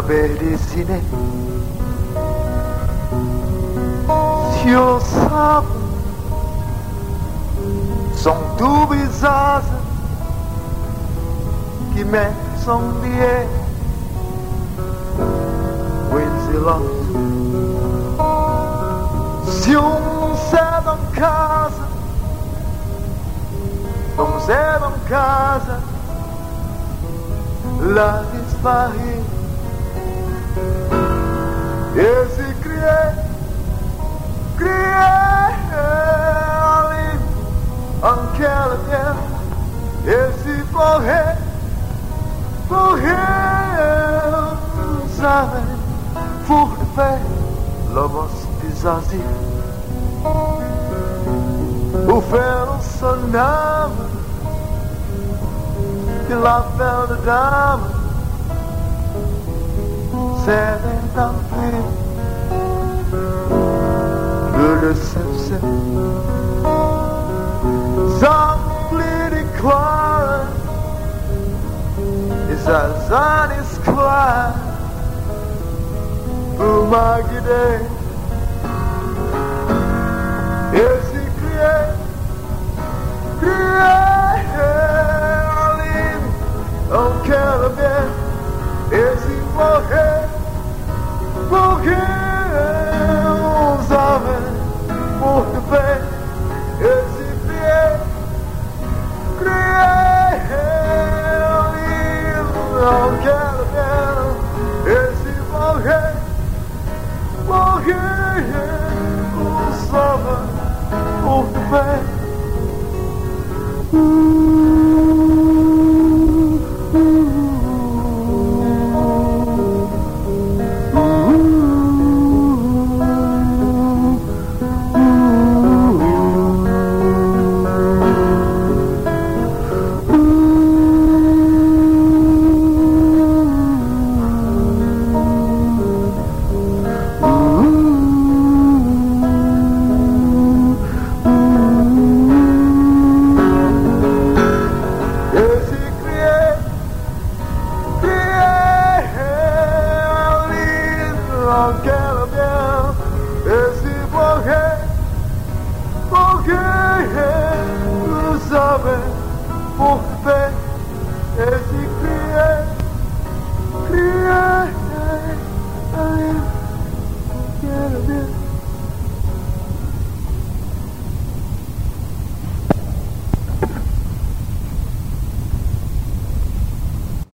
sabelizine Tio sapo São duas asas Que me são de Wenzelos Si on sait dans casa On sait dans casa La disparie esse criei, criei ali, aquela terra, esse correr, correr, sabe, Furbe lomos son âme, il a fait le dame Zij neemt dan weer Böyle sevse Zambliri kvar Is as an is kvar Through my day Is he create Create On Caribbean Is he for porque eu sabe muito bem. Esse pie criei e não quero ver here. 不。